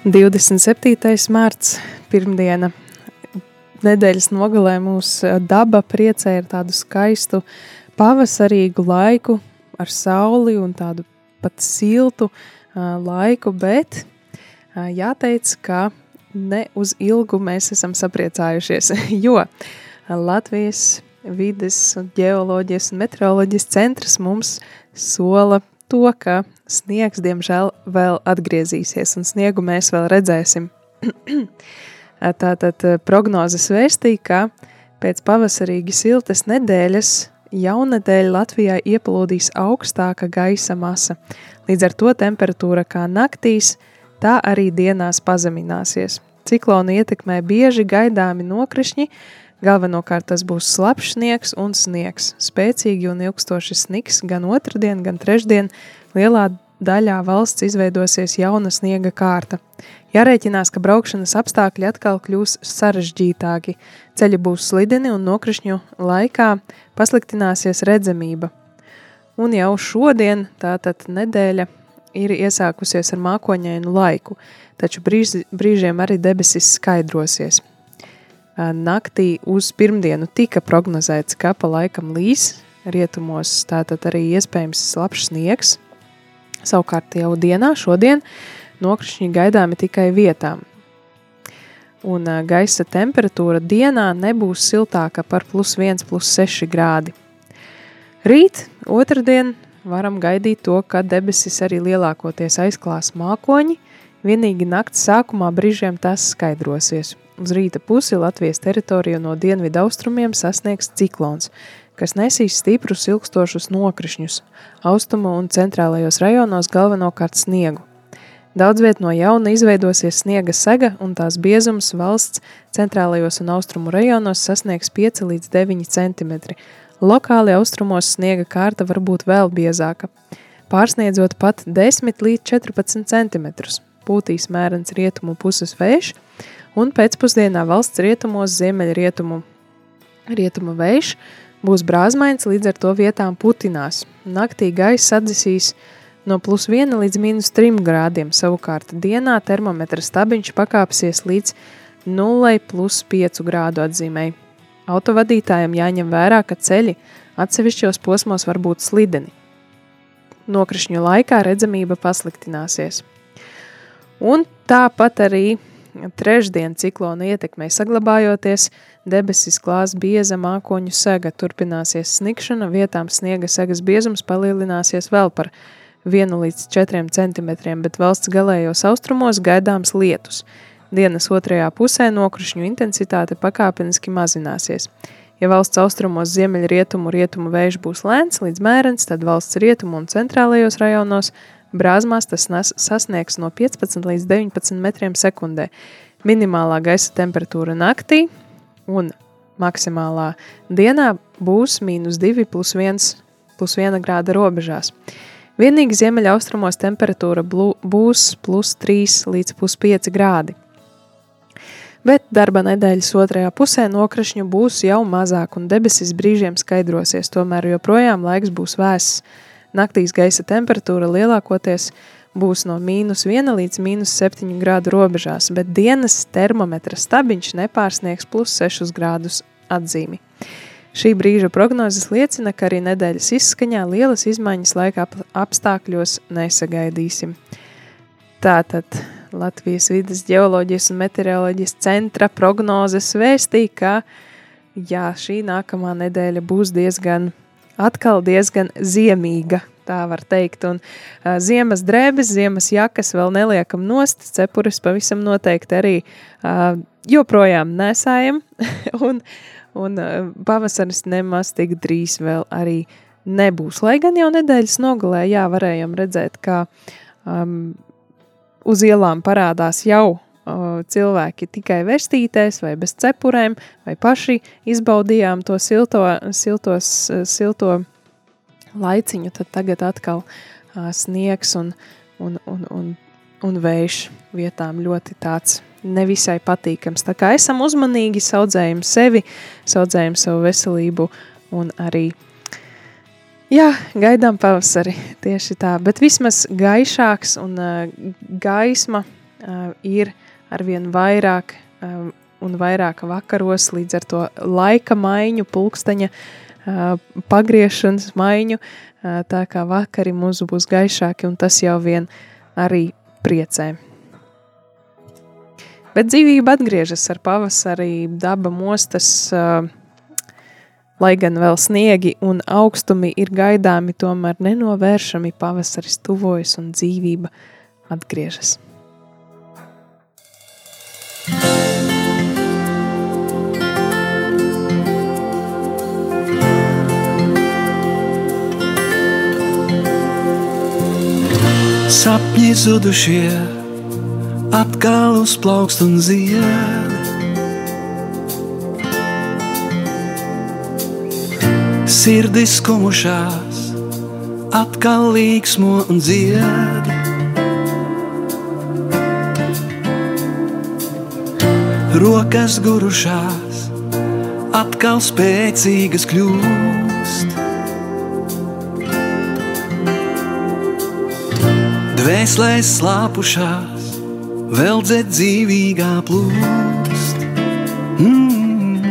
27. mārts, pirmdiena, nedēļas nogalē mūs daba priecē ar tādu skaistu pavasarīgu laiku ar sauli un tādu pat siltu uh, laiku, bet uh, jāteic, ka ne uz ilgu mēs esam sapriecājušies, jo Latvijas vides, geoloģijas un meteoroloģijas centrs mums sola to, ka sniegs, diemžēl, vēl atgriezīsies, un sniegu mēs vēl redzēsim. Tātad eh, prognozes vēstīja, ka pēc pavasarīgi siltas nedēļas jaunadēļ Latvijā ieplūdīs augstāka gaisa masa. Līdz ar to temperatūra kā naktīs, tā arī dienās pazemināsies. Ciklona ietekmē bieži gaidāmi nokrišņi, galvenokārt tas būs slapjš sniegs un sniegs. Spēcīgi un ilgstoši sniks gan otrdien, gan trešdien lielā daļā valsts izveidosies jauna sniega kārta. Jārēķinās, ka braukšanas apstākļi atkal kļūs sarežģītāki, ceļi būs slideni un nokrišņu laikā pasliktināsies redzamība. Un jau šodien, tātad nedēļa, ir iesākusies ar mākoņainu laiku, taču brīž, brīžiem arī debesis skaidrosies. Naktī uz pirmdienu tika prognozēts, ka pa laikam līs, rietumos tātad arī iespējams slapjš sniegs, Savukārt jau dienā šodien nokrišņi gaidāmi tikai vietām. Un gaisa temperatūra dienā nebūs siltāka par plus 1, plus 6 grādi. Rīt, otrdien, varam gaidīt to, ka debesis arī lielākoties aizklās mākoņi, vienīgi nakts sākumā brīžiem tas skaidrosies. Uz rīta pusi Latvijas teritoriju no dienvidu austrumiem sasniegs ciklons, kas nesīs stiprus ilgstošus nokrišņus, austumu un centrālajos rajonos galvenokārt sniegu. Daudz viet no jauna izveidosies sniega sega un tās biezums valsts centrālajos un austrumu rajonos sasniegs 5 līdz 9 cm. Lokāli austrumos sniega kārta var būt vēl biezāka, pārsniedzot pat 10 līdz 14 cm. Pūtīs mērens rietumu puses vējš, un pēcpusdienā valsts rietumos ziemeļrietumu rietumu vējš Būs brāzmains, līdz ar to vietām putinās. Naktī gaisa atdzisīs no plus 1 līdz minus 3 grādiem, savukārt dienā termometra stabiņš pakāpsies līdz 0 plus 5 grādu atzīmei. Autovadītājiem jāņem vērā, ka ceļi atsevišķos posmos var būt slideni. Nokrišņu laikā redzamība pasliktināsies. Un tāpat arī trešdien ciklona ietekmei saglabājoties, debesis klās bieza mākoņu sega, turpināsies snikšana, vietām sniega segas biezums palielināsies vēl par 1 līdz 4 cm, bet valsts galējos austrumos gaidāms lietus. Dienas otrajā pusē nokrušņu intensitāte pakāpeniski mazināsies. Ja valsts austrumos ziemeļrietumu rietumu vējš būs lēns līdz mērens, tad valsts rietumu un centrālajos rajonos Brāzmās tas sasniegs no 15 līdz 19 metriem sekundē. Minimālā gaisa temperatūra naktī un maksimālā dienā būs mīnus 2 plus 1, plus 1 grāda robežās. Vienīgi ziemeļaustrumos temperatūra būs plus 3 līdz plus 5 grādi. Bet darba nedēļas otrajā pusē nokrišņu būs jau mazāk un debesis brīžiem skaidrosies, tomēr joprojām laiks būs vēss. Naktīs gaisa temperatūra lielākoties būs no mīnus 1 līdz mīnus 7 grādu robežās, bet dienas termometra stabiņš nepārsniegs plus 6 grādus atzīmi. Šī brīža prognozes liecina, ka arī nedēļas izskaņā lielas izmaiņas laika ap apstākļos nesagaidīsim. Tātad Latvijas vidas geoloģijas un meteoroloģijas centra prognozes vēstīja, ka jā, šī nākamā nedēļa būs diezgan atkal diezgan ziemīga, tā var teikt. Un uh, ziemas drēbes, ziemas jakas vēl neliekam nost, cepures pavisam noteikti arī uh, joprojām nesājam, un, un uh, pavasaris nemaz tik drīz vēl arī nebūs. Lai gan jau nedēļas nogalē, jā, varējām redzēt, ka um, uz ielām parādās jau cilvēki tikai vestītēs vai bez cepurēm, vai paši izbaudījām to silto, siltos, silto laiciņu, tad tagad atkal sniegs un, un, un, un, un vējš vietām ļoti tāds nevisai patīkams. Tā kā esam uzmanīgi, saudzējam sevi, saudzējam savu veselību un arī Jā, gaidām pavasari tieši tā, bet vismaz gaišāks un uh, gaisma uh, ir arvien vairāk um, un vairāk vakaros, līdz ar to laika maiņu, pulksteņa uh, pagriešanas maiņu, uh, tā kā vakari mūsu būs gaišāki, un tas jau vien arī priecē. Bet dzīvība atgriežas ar pavasarī, daba mostas, uh, lai gan vēl sniegi un augstumi ir gaidāmi, tomēr nenovēršami pavasaris tuvojas un dzīvība atgriežas. Sapņi zudušie, atkal uzplaukst un zied. Sirdis kumušās, atkal līksmo un dzied. Rokas gurušās, atkal spēcīgas kļūst. Dvēselēs slāpušās, vēl dzed dzīvīgā plūst. Mm.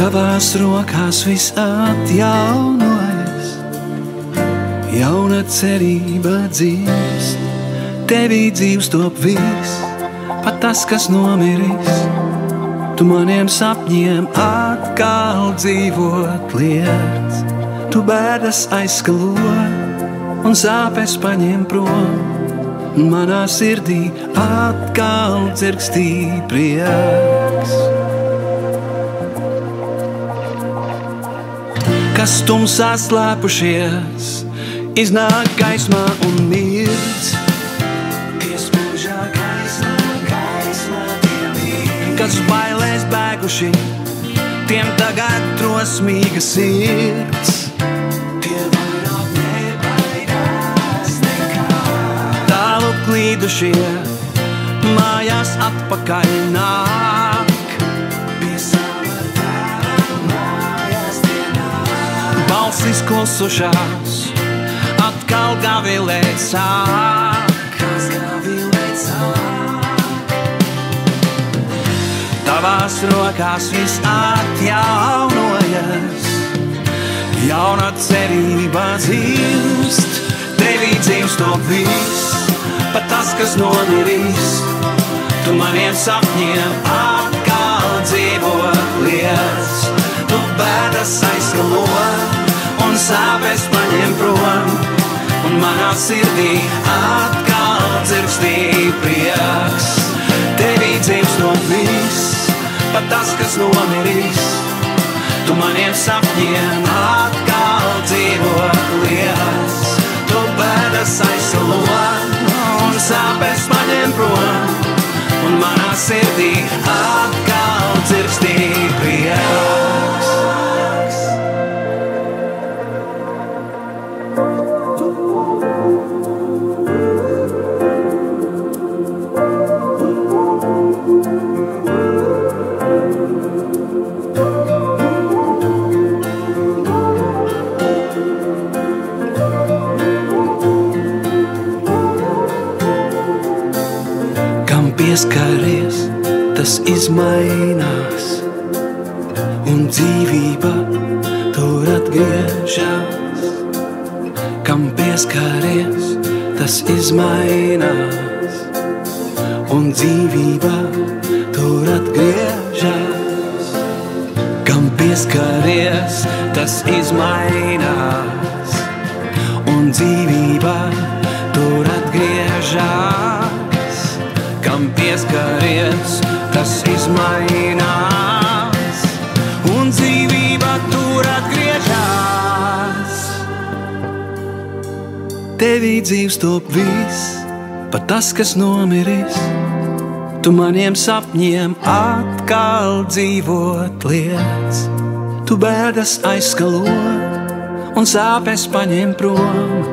Tavās rokās viss atjaunojas, jauna cerība dzīvst tevī dzīves top viss, pat tas, kas nomiris. Tu maniem sapņiem atkal dzīvot liec, tu bēdas aizskalo un sāpes paņem prom. Manā sirdī atkal dzirkstī prieks. Kas tumsā slēpušies, iznāk gaismā un mirdz. kas bailēs bēguši, tiem tagad drosmīga sirds. Tālu klīdušie, mājās atpakaļ nāk. Balsis klusušās, atkal gavilēt sāk? Tavās rokās viss atjaunojas, jauna cerība dzimst, tevī dzimst to viss, pat tas, kas nomirīs. Tu maniem sapņiem atkal dzīvot liec, tu bēdas aizskalo un sāpes paņem prom, un manā sirdī atkal dzirkstī prieks. Tevī dzimst no viss, pat tas, kas nomirīs. Tu maniem sapņiem atkal dzīvot liels. Tu bēdas aizsalo un sāpes paņem prom. Un manā sirdī atkal dzirkstī prieks. Kam pieskaries, tas izmainās, un dzīvība tur atgriežas. Kam pieskaries, tas izmainās, un dzīvība tur atgriežas. Kam pieskaries, tas izmainās, un dzīvība tur atgriežas. Kam pieskaries, tas izmainās, un dzīvība tur atgriežas. Tevī dzīves top viss, pat tas, kas nomiris. Tu maniem sapņiem atkal dzīvot liec, tu bēdas aizskalo un sāpes paņem prom,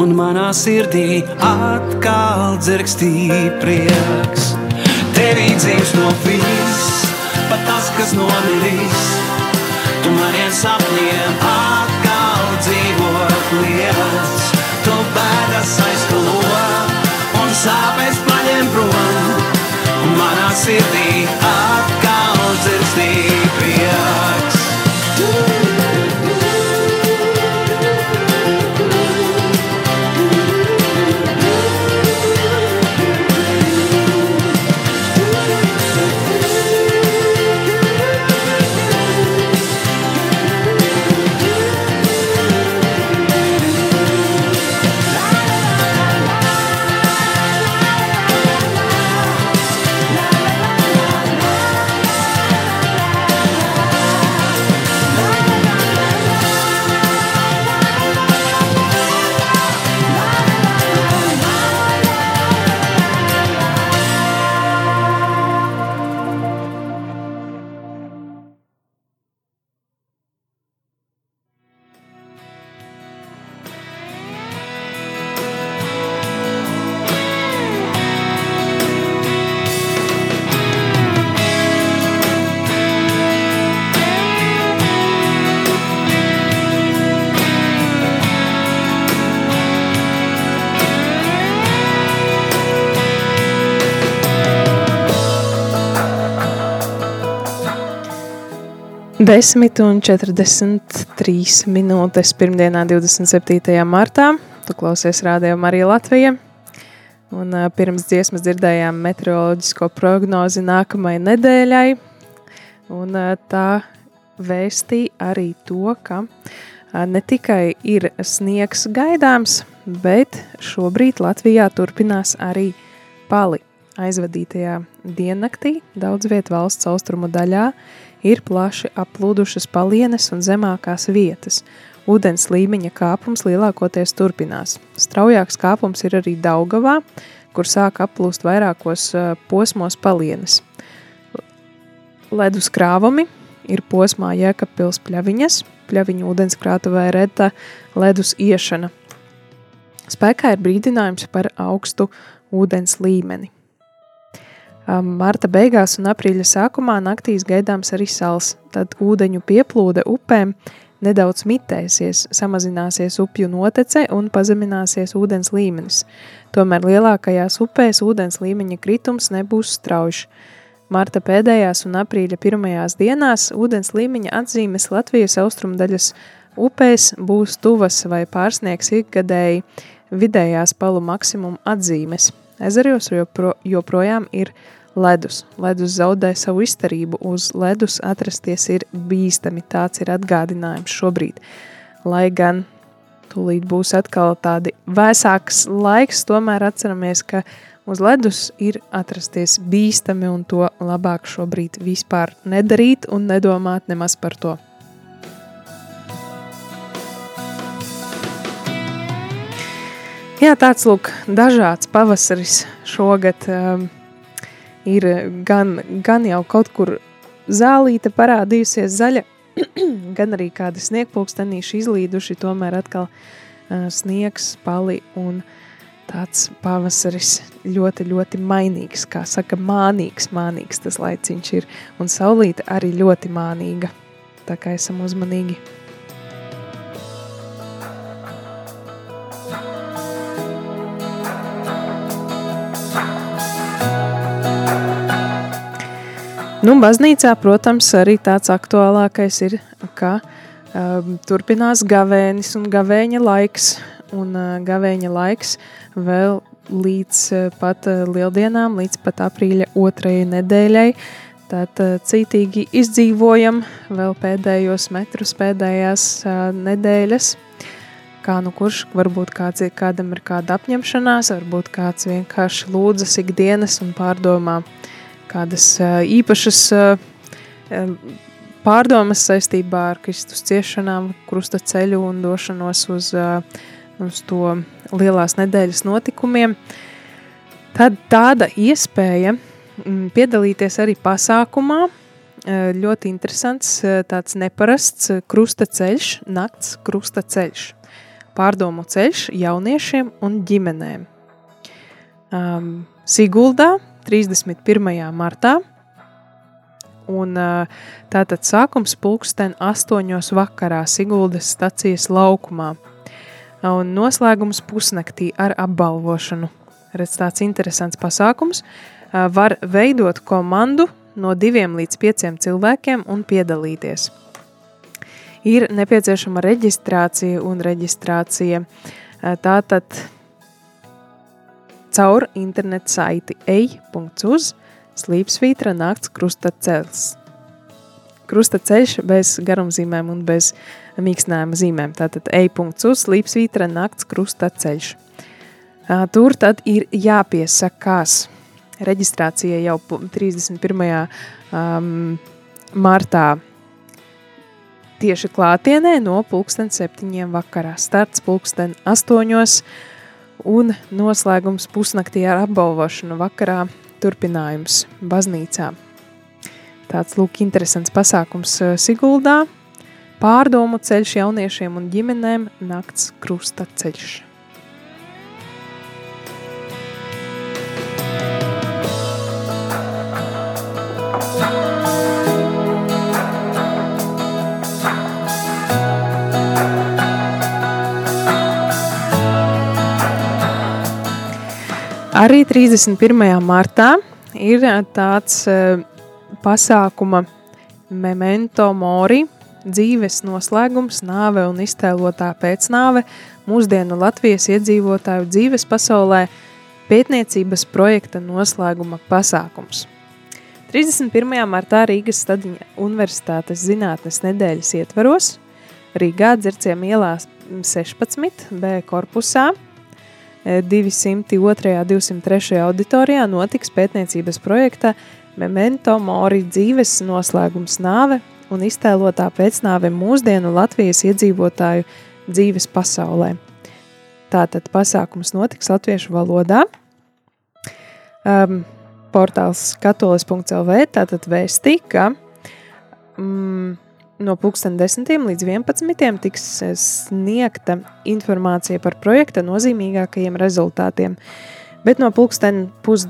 un manā sirdī atkal dzirkstī prieks. Tevī dzīves no viss, pat tas, kas nomirīs, tu maniem sapņiem atkal dzīvot liec, tu bēdas aizskalo sāpes paņem prom, un manā sirdī atkal dzirstī prieks. Desmit un 43 minūtes pirmdienā, 27. martā. Tu klausies Rādio Marija Latvija. Un, uh, pirms dziesmas dzirdējām meteoroloģisko prognozi nākamajai nedēļai. Un, uh, tā vēstīja arī to, ka uh, ne tikai ir sniegs gaidāms, bet šobrīd Latvijā turpinās arī pali. Aizvadītajā diennaktī daudz vietu valsts austrumu daļā ir plaši aplūdušas palienes un zemākās vietas. Ūdens līmeņa kāpums lielākoties turpinās. Straujāks kāpums ir arī Daugavā, kur sāk aplūst vairākos posmos palienes. Ledus krāvumi ir posmā Jēkabpils pļaviņas, pļaviņu ūdenskrātuvē reta ledus iešana. Spēkā ir brīdinājums par augstu ūdens līmeni. Marta beigās un aprīļa sākumā naktīs gaidāms arī sals, tad ūdeņu pieplūde upēm nedaudz mitēsies, samazināsies upju notece un pazemināsies ūdens līmenis. Tomēr lielākajās upēs ūdens līmeņa kritums nebūs strauji. Marta pēdējās un aprīļa pirmajās dienās ūdens līmeņa atzīmes Latvijas austrumdaļas upēs būs tuvas vai pārsniegs ikgadēji vidējās palu maksimumu atzīmes. Ezeros jopro, joprojām ir ledus. Ledus zaudē savu izturību, uz ledus atrasties ir bīstami. Tāds ir atgādinājums šobrīd. Lai gan tūlīt būs atkal tādi vēsāks laiks, tomēr atceramies, ka uz ledus ir atrasties bīstami un to labāk šobrīd vispār nedarīt un nedomāt nemaz par to. Jā, tāds lūk, dažāds pavasaris šogad. Um, ir gan, gan jau kaut kur zālīte parādījusies zaļa, gan arī kādi sniegpulkstenīši izlīduši, tomēr atkal uh, sniegs, pali un tāds pavasaris ļoti, ļoti mainīgs, kā saka, mānīgs, mānīgs tas laiciņš ir, un saulīte arī ļoti mānīga, tā kā esam uzmanīgi. Nu, baznīcā, protams, arī tāds aktuālākais ir, ka um, turpinās gavēnis un gavēņa laiks, un uh, gavēņa laiks vēl līdz uh, pat uh, lieldienām, līdz pat aprīļa otrajai nedēļai. Tad uh, cītīgi izdzīvojam vēl pēdējos metrus, pēdējās uh, nedēļas. Kā nu kurš, varbūt kāds, kādam ir kāda apņemšanās, varbūt kāds vienkārši lūdzas ikdienas un pārdomā uh, kādas īpašas pārdomas saistībā ar Kristus ciešanām, krusta ceļu un došanos uz, uz to lielās nedēļas notikumiem, tad tāda iespēja piedalīties arī pasākumā, ļoti interesants, tāds neparasts krusta ceļš, nakts krusta ceļš, pārdomu ceļš jauniešiem un ģimenēm. Um, Siguldā 31. martā. Un, tātad sākums pulksten astoņos vakarā Siguldas stacijas laukumā. Un noslēgums pusnaktī ar apbalvošanu. Redz tāds interesants pasākums. Var veidot komandu no diviem līdz pieciem cilvēkiem un piedalīties. Ir nepieciešama reģistrācija un reģistrācija. Tātad caur internetu saiti ej.uz slīpsvītra nakts krustacels. Krustaceļš bez garumzīmēm un bez mīkstinājuma zīmēm. Tātad ej.uz slīpsvītra nakts krustaceļš. Tur tad ir jāpiesakās. Reģistrācija jau 31. Um, martā tieši klātienē no pulksten septiņiem vakarā. Starts pulksten astoņos un noslēgums pusnaktī ar apbalvošanu vakarā turpinājums baznīcā. Tāds lūk interesants pasākums Siguldā, pārdomu ceļš jauniešiem un ģimenēm nakts krusta ceļš. Arī 31. martā ir tāds pasākuma memento mori, dzīves noslēgums, nāve un iztēlotā pēcnāve mūsdienu Latvijas iedzīvotāju dzīves pasaulē pētniecības projekta noslēguma pasākums. 31. martā Rīgas Stadiņa Universitātes zinātnes nedēļas ietveros Rīgā dzirciem ielās 16 B korpusā – 202. un 203. auditorijā notiks pētniecības projekta Memento Mori dzīves noslēgums nāve un iztēlotā pēcnāve mūsdienu Latvijas iedzīvotāju dzīves pasaulē. Tātad pasākums notiks latviešu valodā. Um, portāls katolis.lv tātad vēstī, ka mm, no 10 līdz 11 tiks eh, sniegta informācija par projekta nozīmīgākajiem rezultātiem, bet no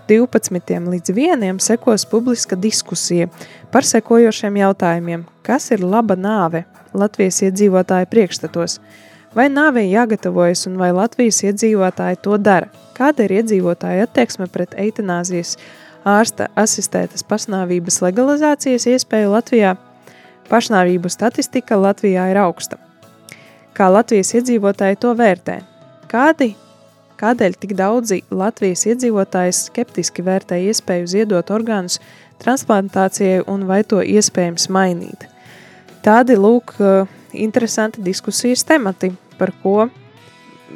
12 līdz 1 sekos publiska diskusija par sekojošiem jautājumiem. Kas ir laba nāve Latvijas iedzīvotāju priekšstatos? Vai nāvei jāgatavojas un vai Latvijas iedzīvotāji to dara? Kāda ir iedzīvotāja attieksme pret eitanāzijas ārsta asistētas pasnāvības legalizācijas iespēju Latvijā – Pašnāvību statistika Latvijā ir augsta. Kā Latvijas iedzīvotāji to vērtē? Kādi, kādēļ tik daudzi Latvijas iedzīvotāji skeptiski vērtē iespēju ziedot orgānus transplantācijai un vai to iespējams mainīt? Tādi lūk interesanti diskusijas temati, par ko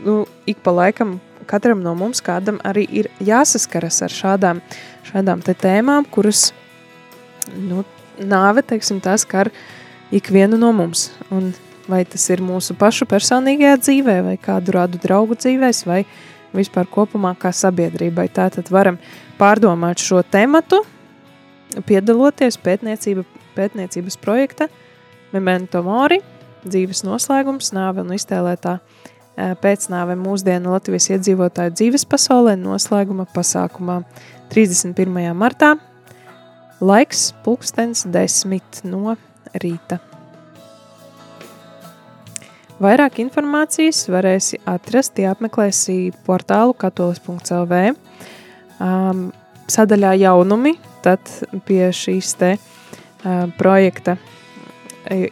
nu, ik pa laikam katram no mums kādam arī ir jāsaskaras ar šādām, šādām te tēmām, kuras nu, nāve, teiksim, tas skar ikvienu no mums. Un vai tas ir mūsu pašu personīgajā dzīvē, vai kādu radu draugu dzīvēs, vai vispār kopumā kā sabiedrībai. Tātad varam pārdomāt šo tematu, piedaloties pētniecība, pētniecības projekta Memento Mori, dzīves noslēgums, nāve un iztēlētā pēcnāve mūsdienu Latvijas iedzīvotāju dzīves pasaulē noslēguma pasākumā 31. martā Laiks pulkstens desmit no rīta. Vairāk informācijas varēsi atrast, ja apmeklēsi portālu katolis.lv um, sadaļā jaunumi, tad pie šīs te uh, projekta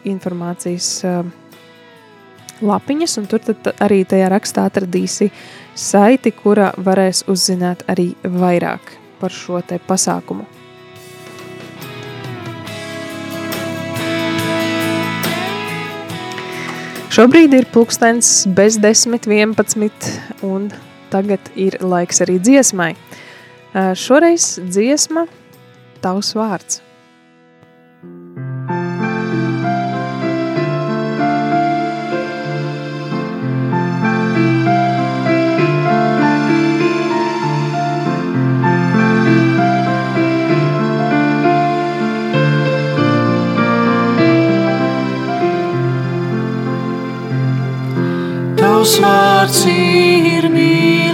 informācijas uh, lapiņas, un tur tad arī tajā rakstā atradīsi saiti, kura varēs uzzināt arī vairāk par šo te pasākumu. Šobrīd ir pulkstens bez 10, 11, un tagad ir laiks arī dziesmai. Šoreiz dziesma Tavs vārds.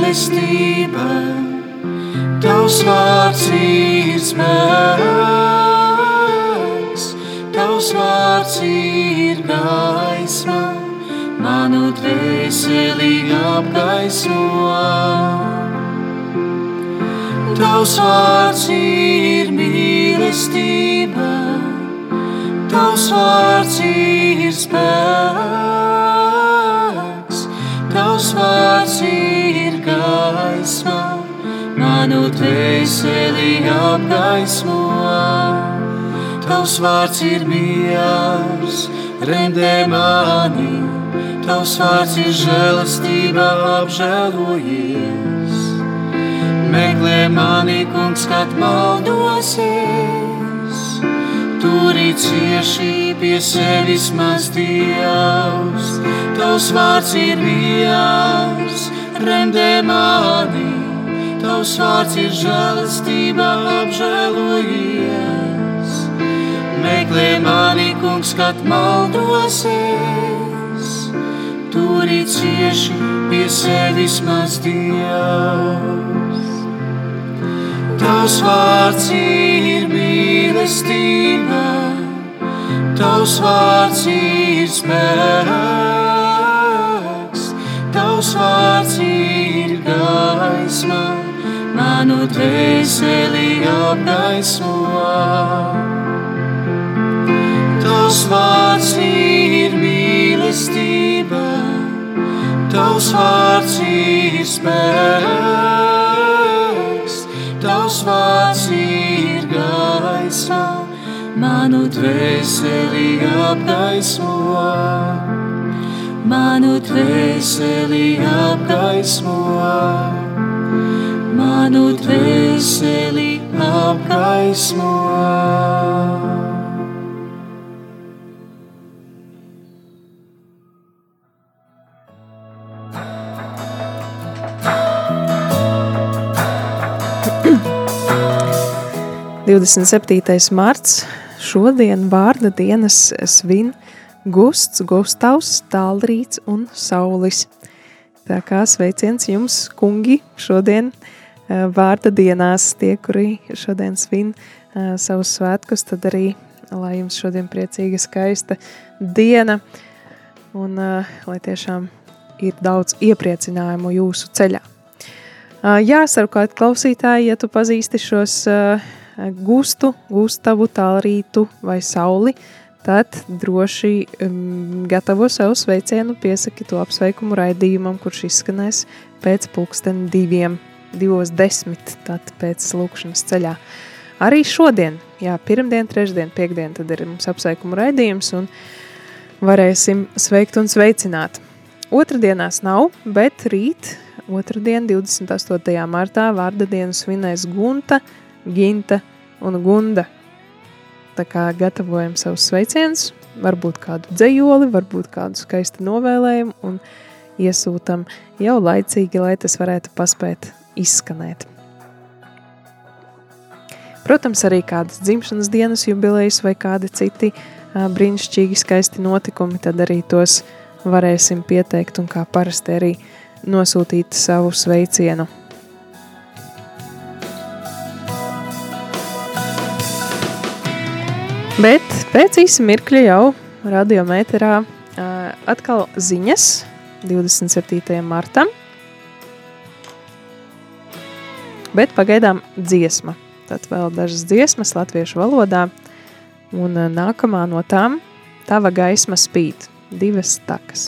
Mīlestība, Tavs vārds ir spēks, Tavs vārds ir gaisma, manu dvēseli apgaismo. Tavs vārds ir mīlestība, Tavs vārds ir spēks, manu dvēseli apgaismo. Tavs vārds ir miers, rendē mani, Tavs vārds ir žēlastība, apžēlojies. Meklē mani, kungs, kad maldos es, turi cieši pie sevis mans Dievs. Tavs vārds ir miers, rendē mani, Tavs vārds ir žēlastība, apžēlojies. Meklē mani, kungs, kad maldos es, turi cieši pie sevis mans Dievs. Tavs vārds ir mīlestība, Tavs vārds ir spēks, Tavs vārds ir gaisma, manu dvēseli apgaismo. Tavs vārds ir mīlestība, Tavs vārds ir spēks, Tavs vārds ir gaisma, manu dvēseli apgaismo. Manu dvēseli apgaismo, manu dvēseli apgaismo. Divdesmit septītais marts šodien vārda dienas svin Gusts, Gustavs, Tālrīts un Saulis. Tā kā sveiciens jums, kungi, šodien uh, vārda dienās, tie, kuri šodien svin uh, savus svētkus, tad arī, lai jums šodien priecīga, skaista diena, un uh, lai tiešām ir daudz iepriecinājumu jūsu ceļā. Jā, savukārt klausītāji, ja tu pazīsti šos gustu, gustavu, tālrītu vai sauli, tad droši um, gatavo savu sveicienu, piesaki to apsveikumu raidījumam, kurš izskanēs pēc pulksten diviem, divos desmit, tad pēc lūkšanas ceļā. Arī šodien, jā, pirmdien, trešdien, piekdien, tad ir mums apsveikumu raidījums un varēsim sveikt un sveicināt. Otradienās nav, bet rīt, otrdien, 28. martā, vārda dienu svinēs Gunta, Ginta un Gunda. Tā kā gatavojam savus sveicienus, varbūt kādu dzējoli, varbūt kādu skaistu novēlējumu un iesūtam jau laicīgi, lai tas varētu paspēt izskanēt. Protams, arī kādas dzimšanas dienas jubilejas vai kādi citi brīnišķīgi skaisti notikumi, tad arī tos varēsim pieteikt un kā parasti arī nosūtīt savu sveicienu Bet pēc īsa mirkļa jau radiometrā uh, atkal ziņas 27. martam. Bet pagaidām dziesma. Tad vēl dažas dziesmas latviešu valodā. Un uh, nākamā no tām – Tava gaisma spīt. Divas takas.